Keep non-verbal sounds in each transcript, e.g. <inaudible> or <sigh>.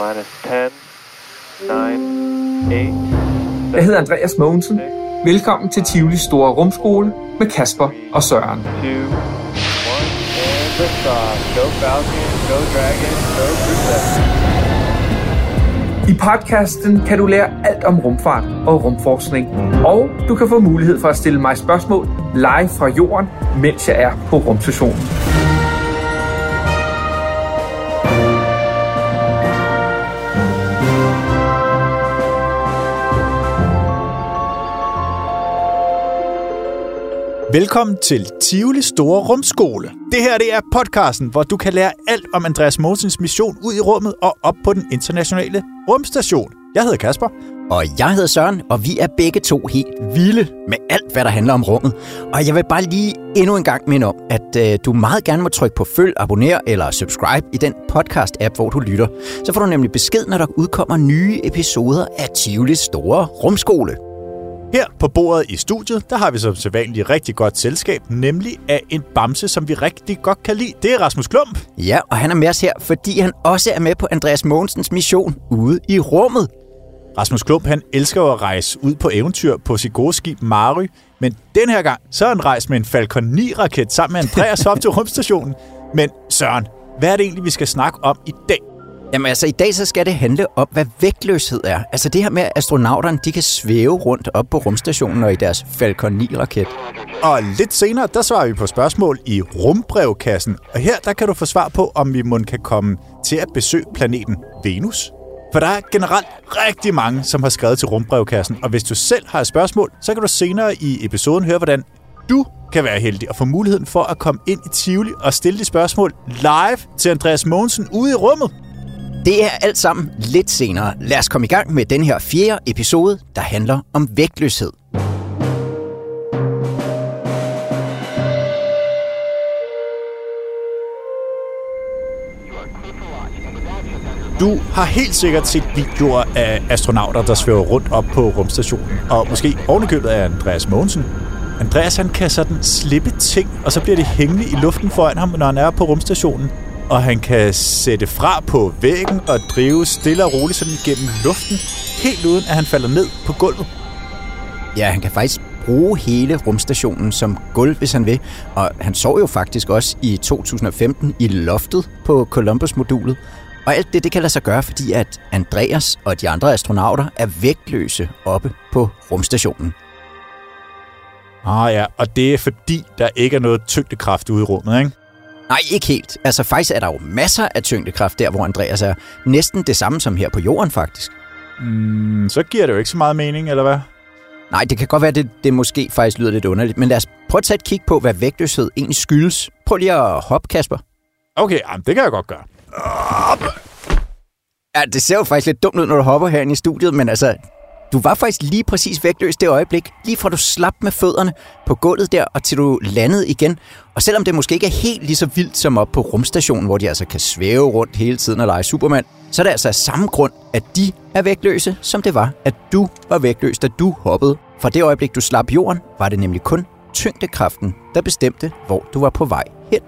minus 10, 9, 8, Jeg hedder Andreas Mogensen. Velkommen til Tivoli Store Rumskole med Kasper og Søren. 2, 1, and lift off. Go Falcon, go Dragon, go Crew 7. I podcasten kan du lære alt om rumfart og rumforskning. Og du kan få mulighed for at stille mig spørgsmål live fra jorden, mens jeg er på rumstationen. Velkommen til Tivoli Store Rumskole. Det her det er podcasten, hvor du kan lære alt om Andreas Mogensens mission ud i rummet og op på den internationale rumstation. Jeg hedder Kasper. Og jeg hedder Søren, og vi er begge to helt vilde med alt, hvad der handler om rummet. Og jeg vil bare lige endnu en gang minde om, at øh, du meget gerne må trykke på følg, abonner eller subscribe i den podcast-app, hvor du lytter. Så får du nemlig besked, når der udkommer nye episoder af Tivolis Store Rumskole. Her på bordet i studiet, der har vi som sædvanligt rigtig godt selskab, nemlig af en bamse, som vi rigtig godt kan lide. Det er Rasmus Klump. Ja, og han er med os her, fordi han også er med på Andreas Mogensens mission ude i rummet. Rasmus Klump, han elsker at rejse ud på eventyr på sit gode skib Mary, men den her gang, så er han rejst med en Falcon 9-raket sammen med Andreas op til rumstationen. Men Søren, hvad er det egentlig, vi skal snakke om i dag? Jamen altså, i dag så skal det handle om, hvad vægtløshed er. Altså det her med, at astronauterne de kan svæve rundt op på rumstationen og i deres Falcon 9-raket. Og lidt senere, der svarer vi på spørgsmål i rumbrevkassen. Og her, der kan du få svar på, om vi måske kan komme til at besøge planeten Venus. For der er generelt rigtig mange, som har skrevet til rumbrevkassen. Og hvis du selv har et spørgsmål, så kan du senere i episoden høre, hvordan du kan være heldig og få muligheden for at komme ind i Tivoli og stille de spørgsmål live til Andreas Mogensen ude i rummet. Det er alt sammen lidt senere. Lad os komme i gang med den her fjerde episode, der handler om vægtløshed. Du har helt sikkert set videoer af astronauter, der svæver rundt op på rumstationen. Og måske ovenikøbet af Andreas Mogensen. Andreas han kan sådan slippe ting, og så bliver det hængende i luften foran ham, når han er på rumstationen. Og han kan sætte fra på væggen og drive stille og roligt sådan igennem luften, helt uden at han falder ned på gulvet. Ja, han kan faktisk bruge hele rumstationen som gulv, hvis han vil. Og han sov jo faktisk også i 2015 i loftet på Columbus-modulet. Og alt det, det kan lade sig gøre, fordi at Andreas og de andre astronauter er vægtløse oppe på rumstationen. Ah ja, og det er fordi, der ikke er noget tyngdekraft ude i rummet, ikke? Nej, ikke helt. Altså faktisk er der jo masser af tyngdekraft der, hvor Andreas er. Næsten det samme som her på jorden, faktisk. Mm, så giver det jo ikke så meget mening, eller hvad? Nej, det kan godt være, at det, det måske faktisk lyder lidt underligt. Men lad os prøve at tage et kig på, hvad vægtløshed egentlig skyldes. Prøv lige at hoppe, Kasper. Okay, jamen, det kan jeg godt gøre. Ja, det ser jo faktisk lidt dumt ud, når du hopper herinde i studiet, men altså, du var faktisk lige præcis vægtløs det øjeblik, lige fra du slap med fødderne på gulvet der, og til du landede igen. Og selvom det måske ikke er helt lige så vildt som op på rumstationen, hvor de altså kan svæve rundt hele tiden og lege Superman, så er det altså af samme grund, at de er vægtløse, som det var, at du var vægtløs, da du hoppede. Fra det øjeblik, du slap jorden, var det nemlig kun tyngdekraften, der bestemte, hvor du var på vej hen.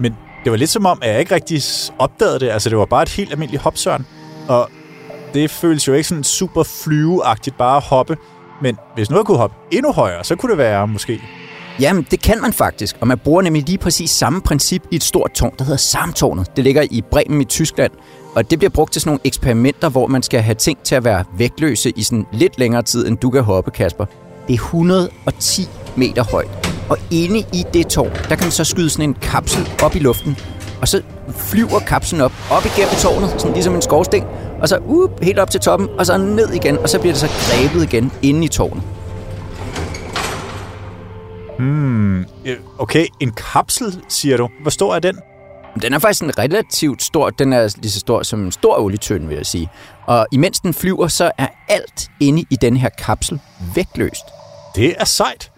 Men det var lidt som om, at jeg ikke rigtig opdagede det. Altså, det var bare et helt almindeligt hopsørn. Og det føles jo ikke sådan super flyveagtigt bare at hoppe. Men hvis noget kunne hoppe endnu højere, så kunne det være måske. Jamen, det kan man faktisk, og man bruger nemlig lige præcis samme princip i et stort tårn, der hedder Samtårnet. Det ligger i Bremen i Tyskland, og det bliver brugt til sådan nogle eksperimenter, hvor man skal have ting til at være vægtløse i sådan lidt længere tid, end du kan hoppe, Kasper. Det er 110 meter højt, og inde i det tårn, der kan man så skyde sådan en kapsel op i luften, og så flyver kapslen op, op igennem tårnet, sådan ligesom en skorsten, og så uh, helt op til toppen, og så ned igen, og så bliver det så grebet igen inde i tårnet. Hmm, okay, en kapsel, siger du. Hvor stor er den? Den er faktisk en relativt stor. Den er lige så stor som en stor olietønde, vil jeg sige. Og imens den flyver, så er alt inde i den her kapsel vægtløst. Det er sejt.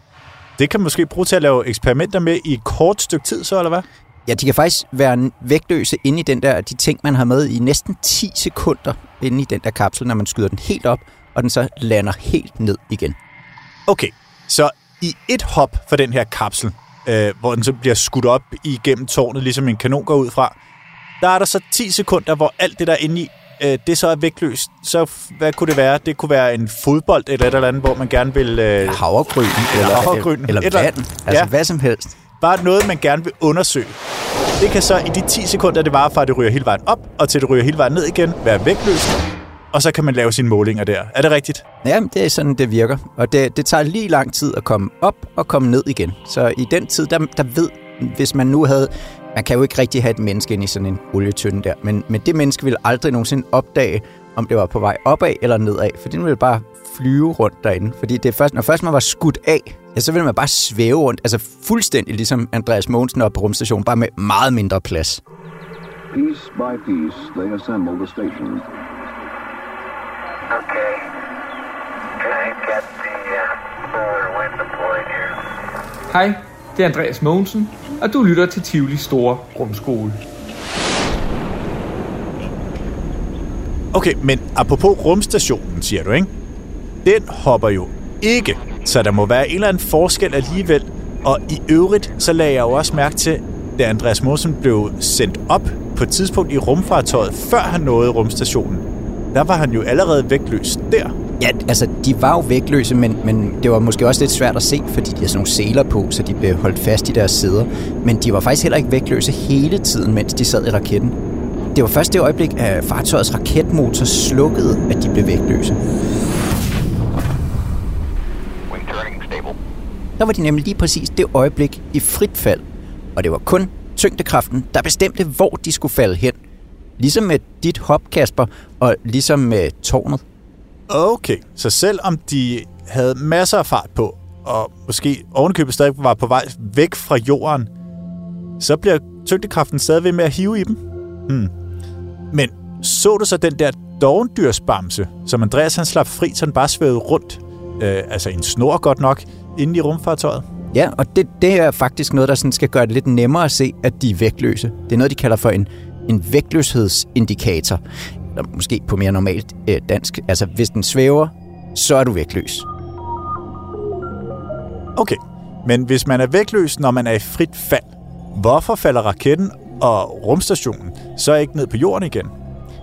Det kan man måske bruge til at lave eksperimenter med i et kort stykke tid, så eller hvad? Ja, de kan faktisk være vægtløse inde i den der, de ting, man har med i næsten 10 sekunder inde i den der kapsel, når man skyder den helt op, og den så lander helt ned igen. Okay, så i et hop for den her kapsel, øh, hvor den så bliver skudt op igennem tårnet, ligesom en kanon går ud fra, der er der så 10 sekunder, hvor alt det der er inde i, øh, det så er vægtløst. Så hvad kunne det være? Det kunne være en fodbold eller et eller andet, hvor man gerne vil... Øh, Havregryn, eller, havregryn. eller Et eller vand. Altså Ja. hvad som helst bare noget, man gerne vil undersøge. Det kan så i de 10 sekunder, det varer fra, at det ryger hele vejen op, og til det ryger hele vejen ned igen, være vægtløst. Og så kan man lave sine målinger der. Er det rigtigt? Ja, det er sådan, det virker. Og det, det tager lige lang tid at komme op og komme ned igen. Så i den tid, der, der ved, hvis man nu havde... Man kan jo ikke rigtig have et menneske ind i sådan en olietønde der, men, men det menneske ville aldrig nogensinde opdage, om det var på vej opad eller nedad, for den ville bare flyve rundt derinde. Fordi det er først, når først man var skudt af, ja, så ville man bare svæve rundt, altså fuldstændig ligesom Andreas Mogensen op på rumstationen, bare med meget mindre plads. Piece by piece, they assemble the station. Okay. Can I get the uh, solar wind deployed here? Hej, det er Andreas Mogensen, og du lytter til Tivoli Store Rumskole. Okay, men apropos rumstationen, siger du, ikke? Den hopper jo ikke, så der må være en eller anden forskel alligevel. Og i øvrigt, så lagde jeg jo også mærke til, da Andreas Mosen blev sendt op på et tidspunkt i rumfartøjet, før han nåede rumstationen. Der var han jo allerede vægtløs der. Ja, altså, de var jo vægtløse, men, men det var måske også lidt svært at se, fordi de har sådan nogle seler på, så de blev holdt fast i deres sæder. Men de var faktisk heller ikke vægtløse hele tiden, mens de sad i raketten. Det var først det øjeblik, at fartøjets raketmotor slukkede, at de blev vægtløse. Der var de nemlig lige præcis det øjeblik i frit fald. Og det var kun tyngdekraften, der bestemte, hvor de skulle falde hen. Ligesom med dit hop, Kasper, og ligesom med tårnet. Okay, så selvom de havde masser af fart på, og måske ovenkøbet stadig var på vej væk fra jorden, så bliver tyngdekraften stadig ved med at hive i dem. Hmm. Men så du så den der dovendyrsbamse, som Andreas han slap fri, så den bare svævede rundt, øh, altså en snor godt nok, inde i rumfartøjet? Ja, og det, det er faktisk noget, der sådan skal gøre det lidt nemmere at se, at de er vægtløse. Det er noget, de kalder for en, en vægtløshedsindikator. Eller måske på mere normalt øh, dansk. Altså, hvis den svæver, så er du vægtløs. Okay, men hvis man er vægtløs, når man er i frit fald, hvorfor falder raketten og rumstationen så ikke ned på jorden igen?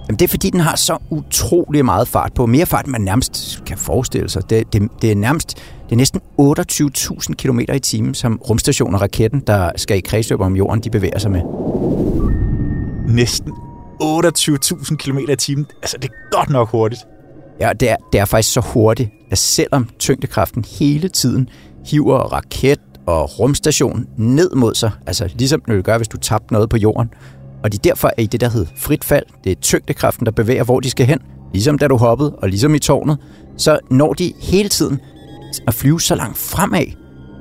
Jamen, det er fordi, den har så utrolig meget fart på. Mere fart, end man nærmest kan forestille sig. Det, det, det er nærmest det er næsten 28.000 km i timen, som rumstationen og raketten, der skal i kredsløb om jorden, de bevæger sig med. Næsten 28.000 km i timen. Altså, det er godt nok hurtigt. Ja, det er, det er faktisk så hurtigt, at selvom tyngdekraften hele tiden hiver raket og rumstation ned mod sig, altså ligesom det vil gøre, hvis du tabte noget på jorden, og de derfor er i det, der hedder frit fald, det er tyngdekraften, der bevæger, hvor de skal hen, ligesom da du hoppede, og ligesom i tårnet, så når de hele tiden at flyve så langt fremad,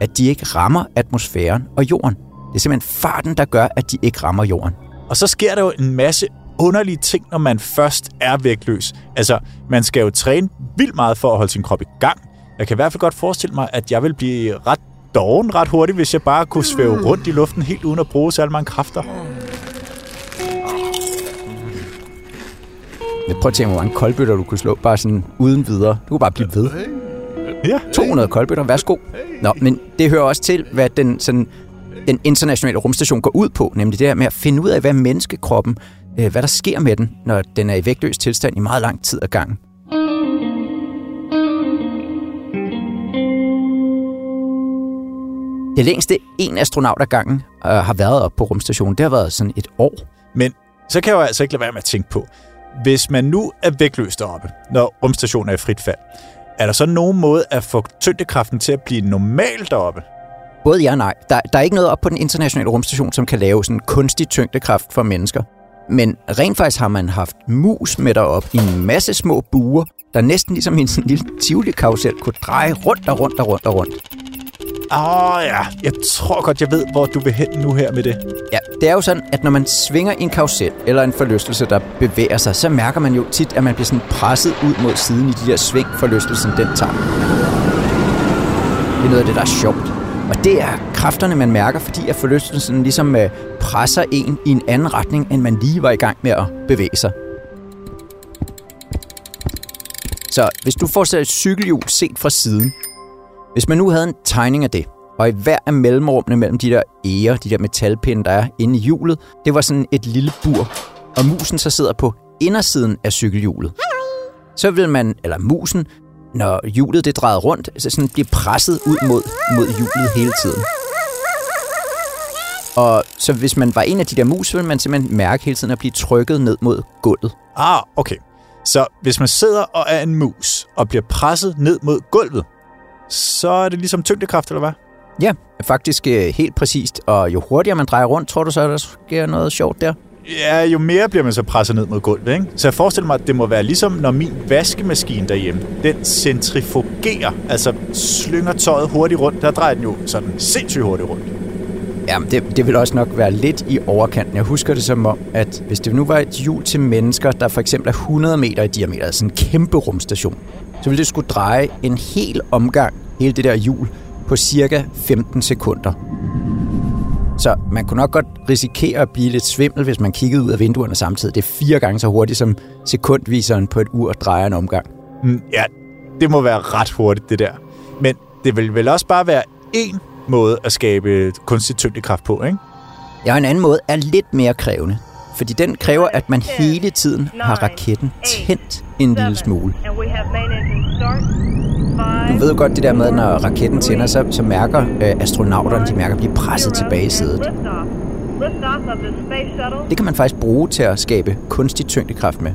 at de ikke rammer atmosfæren og jorden. Det er simpelthen farten, der gør, at de ikke rammer jorden. Og så sker der jo en masse underlige ting, når man først er vægtløs. Altså, man skal jo træne vildt meget for at holde sin krop i gang. Jeg kan i hvert fald godt forestille mig, at jeg vil blive ret doven ret hurtigt, hvis jeg bare kunne svæve rundt i luften helt uden at bruge særlig mange kræfter. Jeg prøver at tænke, hvor mange koldbøtter du kunne slå, bare sådan uden videre. Du kunne bare blive ved. Ja. 200 koldbøtter, værsgo. Nå, men det hører også til, hvad den, sådan, den internationale rumstation går ud på, nemlig det her med at finde ud af, hvad menneskekroppen, øh, hvad der sker med den, når den er i vægtløs tilstand i meget lang tid ad gangen. Det længste en astronaut ad gangen øh, har været op på rumstationen, det har været sådan et år. Men så kan jeg jo altså ikke lade være med at tænke på, hvis man nu er vægtløs deroppe, når rumstationen er i frit fald, er der så nogen måde at få tyngdekraften til at blive normal deroppe? Både ja og nej. Der, der er ikke noget op på den internationale rumstation, som kan lave sådan kunstig tyngdekraft for mennesker. Men rent faktisk har man haft mus med derop i en masse små buer, der næsten ligesom en sådan lille tivoli kunne dreje rundt og rundt og rundt og rundt. Åh oh, ja, jeg tror godt, jeg ved, hvor du vil hen nu her med det. Ja, det er jo sådan, at når man svinger en karusel eller en forlystelse, der bevæger sig, så mærker man jo tit, at man bliver sådan presset ud mod siden i de der sving, forlystelsen den tager. Det er noget af det, der er sjovt. Og det er kræfterne, man mærker, fordi at forlystelsen ligesom øh, presser en i en anden retning, end man lige var i gang med at bevæge sig. Så hvis du får et cykelhjul set fra siden, hvis man nu havde en tegning af det, Og i hver af mellemrummene mellem de der ærer, de der metalpinde, der er inde i hjulet, det var sådan et lille bur. Og musen så sidder på indersiden af cykelhjulet. Så vil man, eller musen, når hjulet det drejer rundt, så sådan bliver presset ud mod, mod hjulet hele tiden. Og så hvis man var en af de der mus, så ville man simpelthen mærke hele tiden at blive trykket ned mod gulvet. Ah, okay. Så hvis man sidder og er en mus og bliver presset ned mod gulvet, så er det ligesom tyngdekraft, eller hvad? Ja, faktisk øh, helt præcist. Og jo hurtigere man drejer rundt, tror du så, at der sker noget sjovt der? Ja, jo mere bliver man så presset ned mod gulvet, ikke? Så jeg forestiller mig, at det må være ligesom, når min vaskemaskine derhjemme, den centrifugerer, altså slynger tøjet hurtigt rundt, der drejer den jo sådan sindssygt hurtigt rundt. Ja, det, det vil også nok være lidt i overkanten. Jeg husker det som om, at hvis det nu var et hjul til mennesker, der for eksempel er 100 meter i diameter, altså en kæmpe rumstation, så ville det skulle dreje en hel omgang, hele det der hjul, på cirka 15 sekunder. Så man kunne nok godt risikere at blive lidt svimmel, hvis man kiggede ud af vinduerne samtidig. Det er fire gange så hurtigt, som sekundviseren på et ur drejer en omgang. Mm, ja, det må være ret hurtigt, det der. Men det vil vel også bare være én måde at skabe kunstig tyngdekraft på, ikke? Ja, en anden måde er lidt mere krævende. Fordi den kræver, at man hele tiden har raketten tændt en lille smule. Du ved jo godt det der med, når raketten tænder, så, så mærker øh, astronauterne, de mærker at blive presset tilbage i sædet. Det kan man faktisk bruge til at skabe kunstig tyngdekraft med.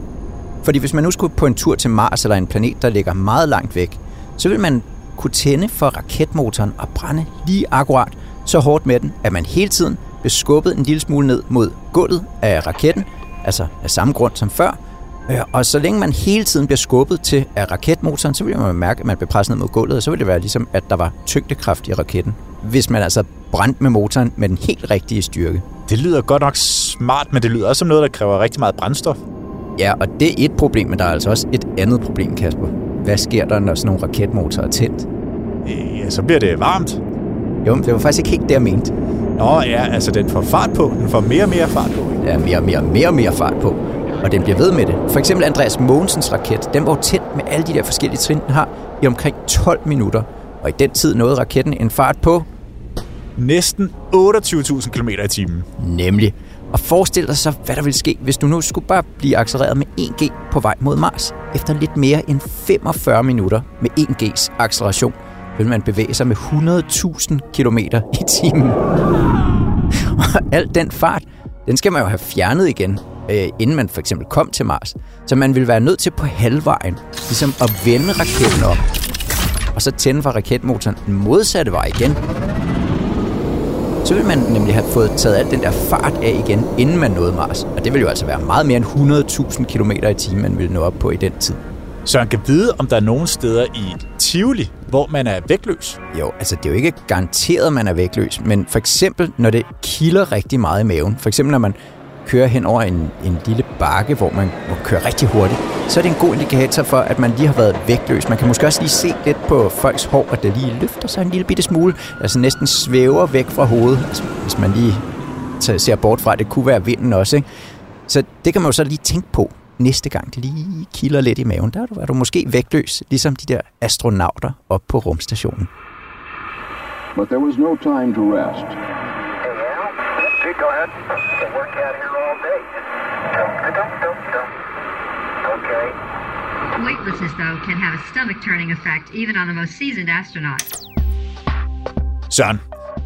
Fordi hvis man nu skulle på en tur til Mars eller en planet, der ligger meget langt væk, så vil man kunne tænde for raketmotoren og brænde lige akkurat så hårdt med den, at man hele tiden blev skubbet en lille smule ned mod gulvet af raketten, altså af samme grund som før. Og så længe man hele tiden bliver skubbet til af raketmotoren, så vil man mærke, at man bliver presset ned mod gulvet, og så vil det være ligesom, at der var tyngdekraft i raketten. Hvis man altså brændte med motoren med den helt rigtige styrke. Det lyder godt nok smart, men det lyder også som noget, der kræver rigtig meget brændstof. Ja, og det er et problem, men der er altså også et andet problem, Kasper. Hvad sker der, når sådan nogle raketmotorer er tændt? Øh, Ja, så bliver det varmt. Jo, men det var faktisk ikke helt det, jeg mente. Nå ja, altså den får fart på. Den får mere og mere fart på. Ikke? Er mere og mere, mere og mere fart på. Og den bliver ved med det. For eksempel Andreas Mogensens raket, den var tændt med alle de der forskellige trin, den har, i omkring 12 minutter. Og i den tid nåede raketten en fart på, Næsten 28.000 km i timen. nemlig. Og forestil dig så, hvad der ville ske, hvis du nu skulle bare blive accelereret med 1G på vej mod Mars. Efter lidt mere end 45 minutter med 1Gs acceleration, vil man bevæge sig med 100.000 km i timen. <laughs> Og al den fart, den skal man jo have fjernet igen, øh, inden man for eksempel kom til Mars. Så man vil være nødt til på halvvejen, ligesom at vende raketten op, og så tænde for raketmotoren den modsatte vej igen. Så vil man nemlig have fået taget al den der fart af igen, inden man nåede Mars. Og det vil jo altså være meget mere end 100.000 km i timen, man vil nå op på i den tid. Så han kan vide, om der er nogle steder i Tivoli, hvor man er vægtløs. Jo, altså det er jo ikke garanteret, at man er vægtløs, men for eksempel, når det kilder rigtig meget i maven, for eksempel når man kører hen over en, en lille bakke, hvor man må køre rigtig hurtigt, så er det en god indikator for, at man lige har været vægtløs. Man kan måske også lige se lidt på folks hår, at det lige løfter sig en lille bitte smule, altså næsten svæver væk fra hovedet, altså, hvis man lige tager- ser bort fra, at det kunne være vinden også. Ikke? Så det kan man jo så lige tænke på næste gang, det lige kilder lidt i maven. Der er du, er du måske vægtløs, ligesom de der astronauter op på rumstationen. But there was no time to rest. Go ahead. Can work out here all day. Okay. Weightlessness, though, can have a stomach turning effect even on the most seasoned astronaut. Søren,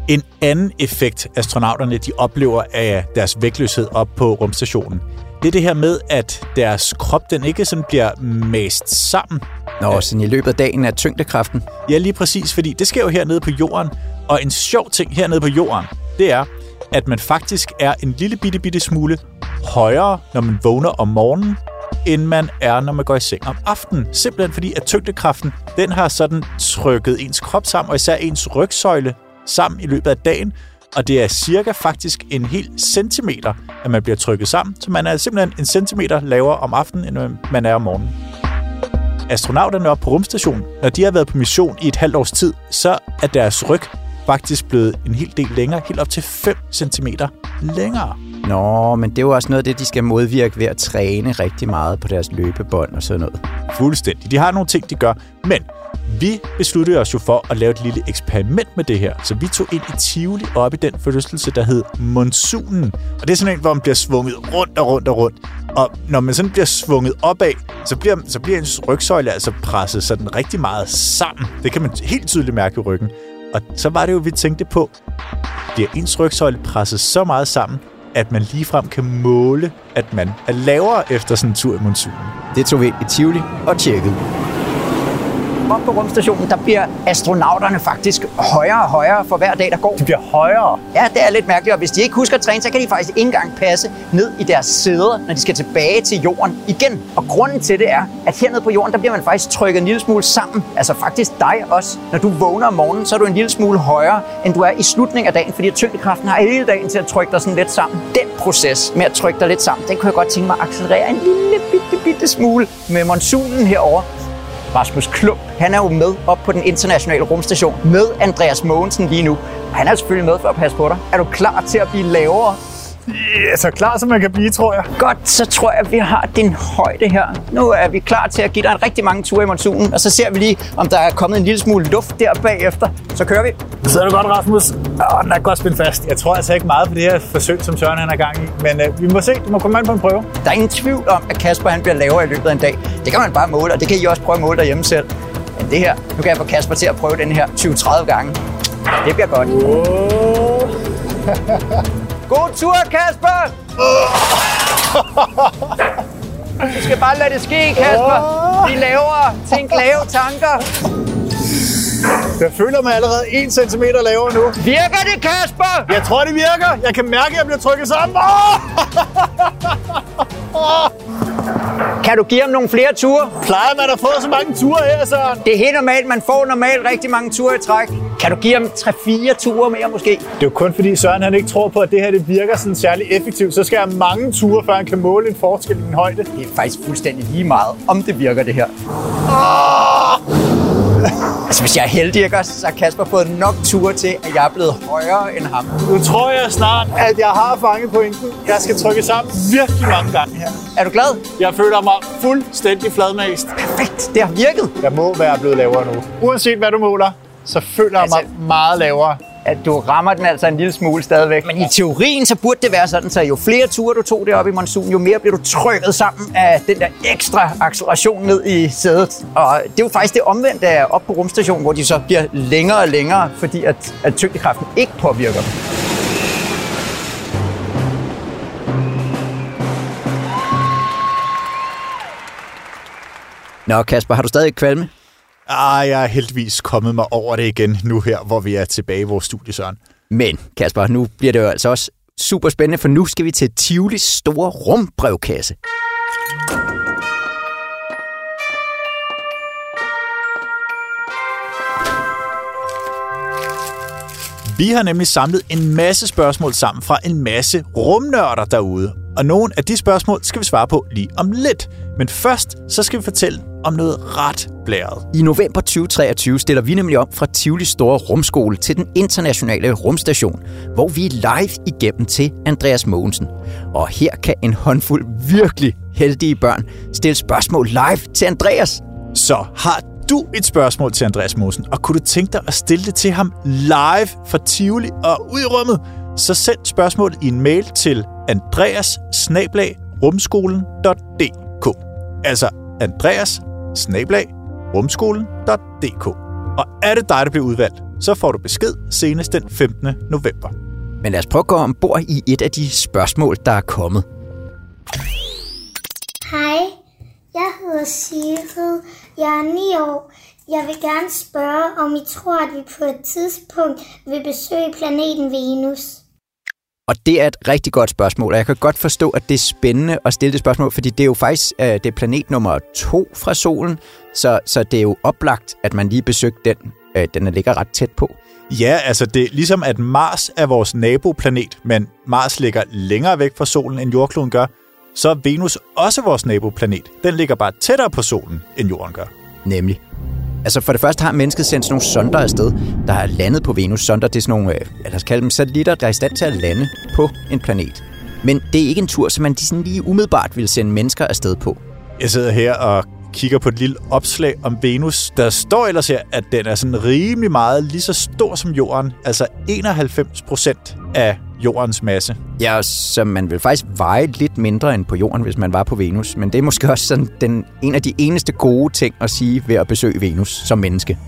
en anden effekt, astronauterne de oplever af deres vægtløshed op på rumstationen, det er det her med, at deres krop den ikke sådan bliver mast sammen. Nå, sådan i løbet af dagen er tyngdekraften. Ja, lige præcis, fordi det sker jo hernede på jorden. Og en sjov ting hernede på jorden, det er, at man faktisk er en lille bitte, bitte smule højere, når man vågner om morgenen, end man er, når man går i seng om aftenen. Simpelthen fordi, at tyngdekraften, den har sådan trykket ens krop sammen, og især ens rygsøjle sammen i løbet af dagen. Og det er cirka faktisk en hel centimeter, at man bliver trykket sammen. Så man er simpelthen en centimeter lavere om aftenen, end man er om morgenen astronauterne op på rumstationen, når de har været på mission i et halvt års tid, så er deres ryg faktisk blevet en hel del længere, helt op til 5 cm længere. Nå, men det er jo også noget af det, de skal modvirke ved at træne rigtig meget på deres løbebånd og sådan noget. Fuldstændig. De har nogle ting, de gør. Men Vi besluttede os jo for at lave et lille eksperiment med det her, så vi tog ind i Tivoli op i den forlystelse, der hed Monsunen. Og det er sådan en, hvor man bliver svunget rundt og rundt og rundt. Og når man sådan bliver svunget opad, så bliver, så bliver ens rygsøjle altså presset sådan rigtig meget sammen. Det kan man helt tydeligt mærke i ryggen. Og så var det jo, vi tænkte på, bliver ens rygsøjle presset så meget sammen, at man ligefrem kan måle, at man er lavere efter sådan en tur i monsunen. Det tog vi ind i Tivoli og tjekkede. Op på rumstationen, der bliver astronauterne faktisk højere og højere for hver dag, der går. De bliver højere. Ja, det er lidt mærkeligt, og hvis de ikke husker at træne, så kan de faktisk ikke engang passe ned i deres sæder, når de skal tilbage til jorden igen. Og grunden til det er, at hernede på jorden, der bliver man faktisk trykket en lille smule sammen. Altså faktisk dig også. Når du vågner om morgenen, så er du en lille smule højere, end du er i slutningen af dagen, fordi tyngdekraften har hele dagen til at trykke dig sådan lidt sammen. Den proces med at trykke dig lidt sammen, den kunne jeg godt tænke mig at accelerere en lille bitte, bitte smule med monsunen herover. Rasmus Klump, han er jo med op på den internationale rumstation med Andreas Mogensen lige nu. Han er selvfølgelig med for at passe på dig. Er du klar til at blive lavere? Ja, så klar som man kan blive, tror jeg. Godt, så tror jeg, at vi har din højde her. Nu er vi klar til at give dig en rigtig mange ture i monsunen, og så ser vi lige, om der er kommet en lille smule luft der bagefter. Så kører vi. Så er du godt, Rasmus. Åh, den er godt spændt fast. Jeg tror altså ikke meget på det her forsøg, som Søren han er gang i. Men øh, vi må se. Du må komme an på en prøve. Der er ingen tvivl om, at Kasper han bliver lavere i løbet af en dag. Det kan man bare måle, og det kan I også prøve at måle derhjemme selv. Men det her, nu kan jeg få Kasper til at prøve den her 20-30 gange. Det bliver godt. <laughs> God tur, Kasper! Du skal bare lade det ske, Kasper. De lavere. Tænk lave tanker. Jeg føler mig allerede 1 cm lavere nu. Virker det, Kasper? Jeg tror, det virker. Jeg kan mærke, at jeg bliver trykket sammen. Åh! Kan du give ham nogle flere ture? Plejer man at få så mange ture her, Søren? Det er helt normalt. Man får normalt rigtig mange ture i træk. Kan du give ham 3-4 ture mere måske? Det er jo kun fordi Søren han ikke tror på, at det her det virker sådan særlig effektivt. Så skal jeg have mange ture, før han kan måle en forskel i en højde. Det er faktisk fuldstændig lige meget, om det virker det her. Altså, hvis jeg er heldig, ikke også, så har Kasper fået nok ture til, at jeg er blevet højere end ham. Nu tror jeg snart, at jeg har fanget pointen. Jeg skal trykke sammen virkelig mange gange her. Er du glad? Jeg føler mig fuldstændig fladmast. Perfekt, det har virket. Jeg må være blevet lavere nu. Uanset hvad du måler, så føler jeg Altså- mig meget lavere. At du rammer den altså en lille smule stadigvæk. Men i teorien, så burde det være sådan, så jo flere ture du tog deroppe i monsun, jo mere bliver du trykket sammen af den der ekstra acceleration ned i sædet. Og det er jo faktisk det omvendte op på rumstationen, hvor de så bliver længere og længere, fordi at, at tyngdekraften ikke påvirker dem. Nå, Kasper, har du stadig kvalme? Ah, jeg er heldigvis kommet mig over det igen nu her, hvor vi er tilbage i vores studie, Søren. Men, Kasper, nu bliver det jo altså også super spændende, for nu skal vi til Tivolis store rumbrevkasse. Vi har nemlig samlet en masse spørgsmål sammen fra en masse rumnørder derude. Og nogle af de spørgsmål skal vi svare på lige om lidt. Men først så skal vi fortælle om noget ret blæret. I november 2023 stiller vi nemlig om fra Tivolis store rumskole til den internationale rumstation, hvor vi er live igennem til Andreas Mogensen. Og her kan en håndfuld virkelig heldige børn stille spørgsmål live til Andreas. Så har du et spørgsmål til Andreas Mosen, og kunne du tænke dig at stille det til ham live fra Tivoli og ud i rummet, så send spørgsmålet i en mail til andreas rumskolen.dk Altså andreas rumskolen.dk Og er det dig, der bliver udvalgt, så får du besked senest den 15. november. Men lad os prøve at gå ombord i et af de spørgsmål, der er kommet. Hej, jeg hedder Sigrid. Jeg er 9 år. Jeg vil gerne spørge, om I tror, at vi på et tidspunkt vil besøge planeten Venus. Og det er et rigtig godt spørgsmål, og jeg kan godt forstå, at det er spændende at stille det spørgsmål, fordi det er jo faktisk øh, det er planet nummer to fra solen, så, så det er jo oplagt, at man lige besøgte den. Øh, den ligger ret tæt på. Ja, altså det er ligesom at Mars er vores naboplanet, men Mars ligger længere væk fra solen, end jordkloden gør, så er Venus også vores naboplanet. Den ligger bare tættere på solen, end jorden gør. Nemlig. Altså for det første har mennesket sendt sådan nogle sonder afsted, der har landet på Venus. Sonder, det er sådan nogle, øh, lad os kalde dem satellitter, der er i stand til at lande på en planet. Men det er ikke en tur, som man sådan lige umiddelbart vil sende mennesker afsted på. Jeg sidder her og kigger på et lille opslag om Venus. Der står ellers her, at den er sådan rimelig meget lige så stor som Jorden. Altså 91 procent af Jordens masse. Ja, så man vil faktisk veje lidt mindre end på Jorden, hvis man var på Venus. Men det er måske også sådan den, en af de eneste gode ting at sige ved at besøge Venus som menneske.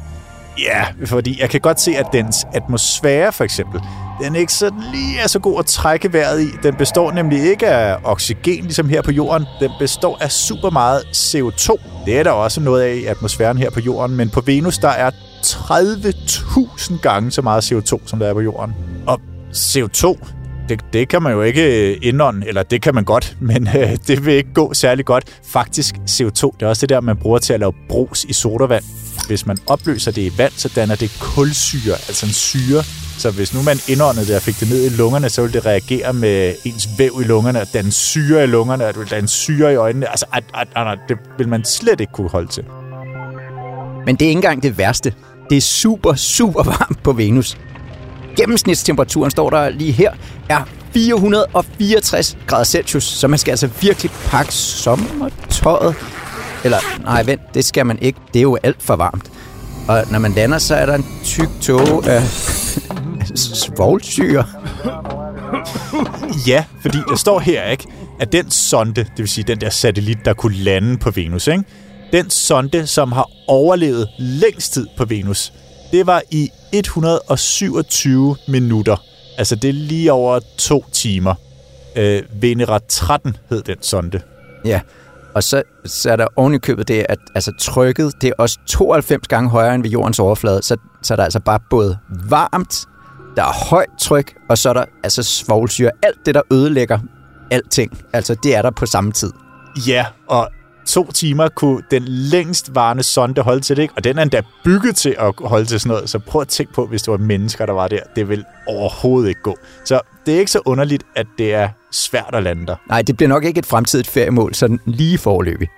Ja, fordi jeg kan godt se, at dens atmosfære for eksempel, den ikke sådan lige er så god at trække vejret i. Den består nemlig ikke af oxygen, ligesom her på jorden. Den består af super meget CO2. Det er der også noget af i atmosfæren her på jorden, men på Venus der er 30.000 gange så meget CO2, som der er på jorden. Og CO2, det, det kan man jo ikke øh, indånde, eller det kan man godt, <laughs> men øh, det vil ikke gå særlig godt. Faktisk CO2, det er også det der, man bruger til at lave brus i sodavand. Hvis man opløser det i vand, så danner det kulsyre, altså en syre. Så hvis nu man indåndede det og fik det ned i lungerne, så ville det reagere med ens væv i lungerne, og danne syre i lungerne, og det ville danne syre i øjnene. Altså, at, at, at, det vil man slet ikke kunne holde til. Men det er ikke engang det værste. Det er super, super varmt på Venus. Gennemsnitstemperaturen, står der lige her, er 464 grader Celsius, så man skal altså virkelig pakke sommertøjet. Eller, nej, vent, det skal man ikke. Det er jo alt for varmt. Og når man lander, så er der en tyk tog af <laughs> svovlsyre. Ja, fordi der står her, ikke, at den sonde, det vil sige den der satellit, der kunne lande på Venus, ikke, den sonde, som har overlevet længst tid på Venus, det var i 127 minutter. Altså det er lige over to timer. Øh, Venera 13 hed den sonde. Ja, og så, så er der oven i købet det, at altså, trykket det er også 92 gange højere end ved jordens overflade, så, så er der altså bare både varmt, der er højt tryk, og så er der altså svovlsyre. Alt det, der ødelægger alting, altså det er der på samme tid. Ja, og to timer kunne den længst varende sonde holde til det, ikke? og den er endda bygget til at holde til sådan noget. Så prøv at tænke på, hvis det var mennesker, der var der. Det vil overhovedet ikke gå. Så det er ikke så underligt, at det er svært at lande der. Nej, det bliver nok ikke et fremtidigt feriemål, sådan lige forløbig.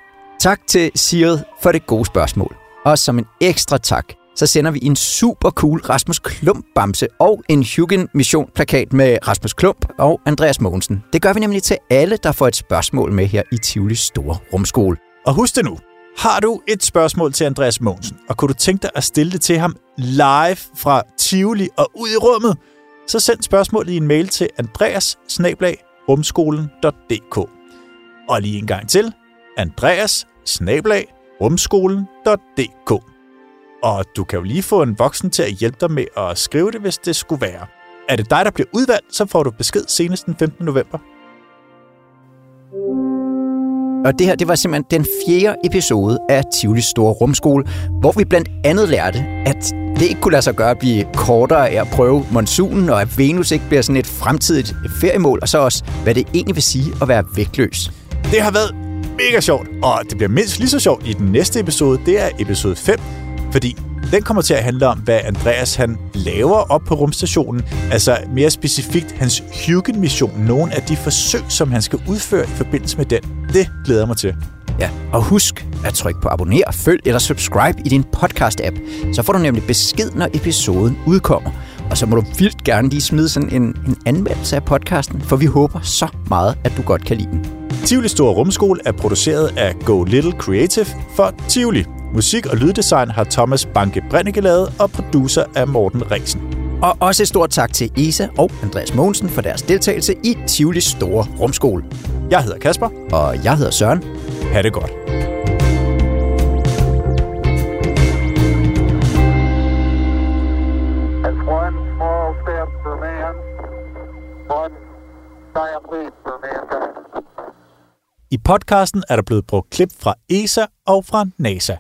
Tak til Siret for det gode spørgsmål. Og som en ekstra tak, så sender vi en super cool Rasmus Klump bamse og en Hugin Mission plakat med Rasmus Klump og Andreas Mogensen. Det gør vi nemlig til alle, der får et spørgsmål med her i Tivolis store rumskole. Og husk det nu. Har du et spørgsmål til Andreas Mogensen, og kunne du tænke dig at stille det til ham live fra Tivoli og ud i rummet, så send spørgsmålet i en mail til andreas rumskolen.dk. Og lige en gang til, andreas rumskolen.dk. Og du kan jo lige få en voksen til at hjælpe dig med at skrive det, hvis det skulle være. Er det dig, der bliver udvalgt, så får du besked senest den 15. november. Og det her, det var simpelthen den fjerde episode af Tivolis Store Rumskole, hvor vi blandt andet lærte, at det ikke kunne lade sig gøre at blive kortere af at prøve monsunen, og at Venus ikke bliver sådan et fremtidigt feriemål, og så også, hvad det egentlig vil sige at være vægtløs. Det har været mega sjovt, og det bliver mindst lige så sjovt i den næste episode. Det er episode 5, fordi den kommer til at handle om, hvad Andreas han laver op på rumstationen. Altså mere specifikt hans Hugen-mission, Nogle af de forsøg, som han skal udføre i forbindelse med den. Det glæder jeg mig til. Ja, og husk at trykke på abonner, følg eller subscribe i din podcast-app. Så får du nemlig besked, når episoden udkommer. Og så må du vildt gerne lige smide sådan en, en anmeldelse af podcasten, for vi håber så meget, at du godt kan lide den. Tivoli Store Rumskole er produceret af Go Little Creative for Tivoli. Musik og lyddesign har Thomas Banke Brenneke lavet, og producer er Morten Resen. Og også et stort tak til Isa og Andreas Mogensen for deres deltagelse i Tivolis Store Rumskole. Jeg hedder Kasper. Og jeg hedder Søren. Ha' det godt. I podcasten er der blevet brugt klip fra ESA og fra NASA.